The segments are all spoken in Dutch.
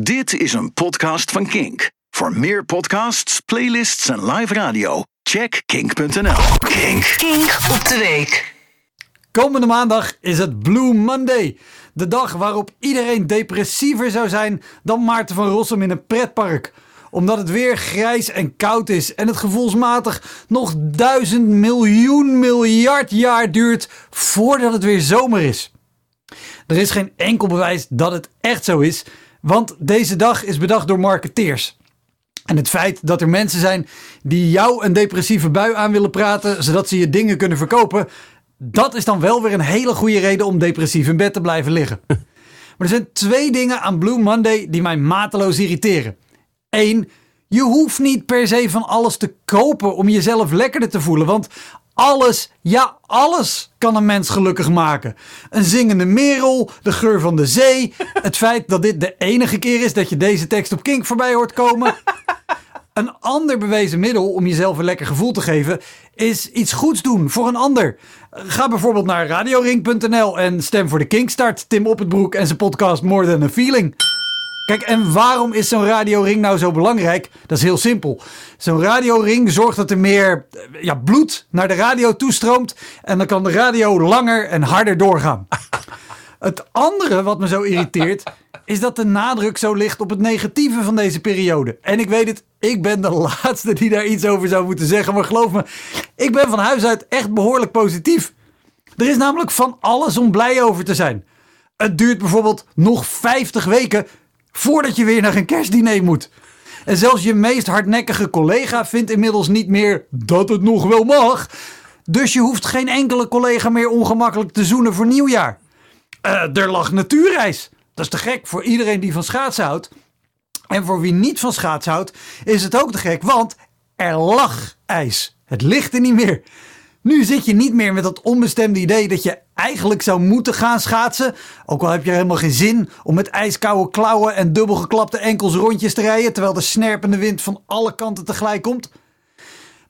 Dit is een podcast van Kink. Voor meer podcasts, playlists en live radio, check kink.nl. Kink. Kink op de week. Komende maandag is het Blue Monday. De dag waarop iedereen depressiever zou zijn dan Maarten van Rossum in een pretpark. Omdat het weer grijs en koud is en het gevoelsmatig nog duizend miljoen miljard jaar duurt voordat het weer zomer is. Er is geen enkel bewijs dat het echt zo is, want deze dag is bedacht door marketeers. En het feit dat er mensen zijn die jou een depressieve bui aan willen praten, zodat ze je dingen kunnen verkopen, dat is dan wel weer een hele goede reden om depressief in bed te blijven liggen. Maar er zijn twee dingen aan Blue Monday die mij mateloos irriteren. Eén, je hoeft niet per se van alles te kopen om jezelf lekkerder te voelen. Want alles, ja alles kan een mens gelukkig maken. Een zingende merel, de geur van de zee. Het feit dat dit de enige keer is dat je deze tekst op Kink voorbij hoort komen. Een ander bewezen middel om jezelf een lekker gevoel te geven is iets goeds doen voor een ander. Ga bijvoorbeeld naar radioring.nl en stem voor de Kinkstart, Tim Oppenbroek en zijn podcast More Than a Feeling. Kijk, en waarom is zo'n radioring nou zo belangrijk? Dat is heel simpel. Zo'n radioring zorgt dat er meer eh, ja, bloed naar de radio toestroomt en dan kan de radio langer en harder doorgaan. Het andere wat me zo irriteert, is dat de nadruk zo ligt op het negatieve van deze periode. En ik weet het, ik ben de laatste die daar iets over zou moeten zeggen. Maar geloof me, ik ben van huis uit echt behoorlijk positief. Er is namelijk van alles om blij over te zijn. Het duurt bijvoorbeeld nog 50 weken voordat je weer naar een kerstdiner moet. En zelfs je meest hardnekkige collega vindt inmiddels niet meer dat het nog wel mag. Dus je hoeft geen enkele collega meer ongemakkelijk te zoenen voor nieuwjaar. Uh, er lag natuurreis. Dat is te gek voor iedereen die van schaatsen houdt. En voor wie niet van schaatsen houdt, is het ook te gek, want er lag ijs. Het ligt er niet meer. Nu zit je niet meer met dat onbestemde idee dat je eigenlijk zou moeten gaan schaatsen. Ook al heb je helemaal geen zin om met ijskoude klauwen en dubbelgeklapte enkels rondjes te rijden, terwijl de snerpende wind van alle kanten tegelijk komt.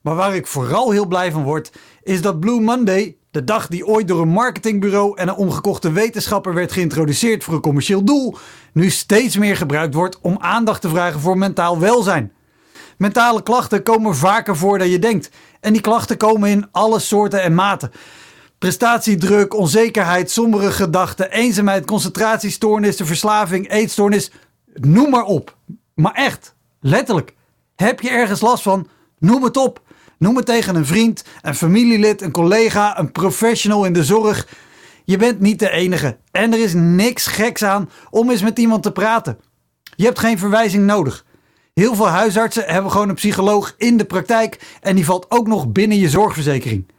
Maar waar ik vooral heel blij van word, is dat Blue Monday, de dag die ooit door een marketingbureau en een omgekochte wetenschapper werd geïntroduceerd voor een commercieel doel, nu steeds meer gebruikt wordt om aandacht te vragen voor mentaal welzijn. Mentale klachten komen vaker voor dan je denkt. En die klachten komen in alle soorten en maten. Prestatiedruk, onzekerheid, sombere gedachten, eenzaamheid, concentratiestoornissen, verslaving, eetstoornis. Noem maar op. Maar echt, letterlijk. Heb je ergens last van? Noem het op. Noem het tegen een vriend, een familielid, een collega, een professional in de zorg. Je bent niet de enige. En er is niks geks aan om eens met iemand te praten. Je hebt geen verwijzing nodig. Heel veel huisartsen hebben gewoon een psycholoog in de praktijk en die valt ook nog binnen je zorgverzekering.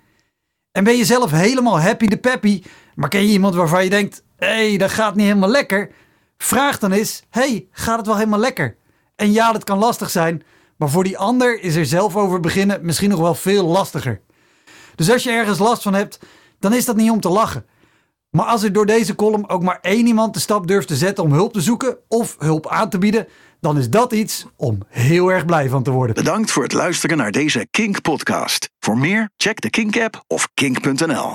En ben je zelf helemaal happy de peppy, maar ken je iemand waarvan je denkt: hé, hey, dat gaat niet helemaal lekker? Vraag dan eens: hey, gaat het wel helemaal lekker? En ja, dat kan lastig zijn, maar voor die ander is er zelf over beginnen misschien nog wel veel lastiger. Dus als je ergens last van hebt, dan is dat niet om te lachen. Maar als er door deze column ook maar één iemand de stap durft te zetten om hulp te zoeken of hulp aan te bieden, dan is dat iets om heel erg blij van te worden. Bedankt voor het luisteren naar deze Kink podcast. Voor meer, check de Kink app of kink.nl.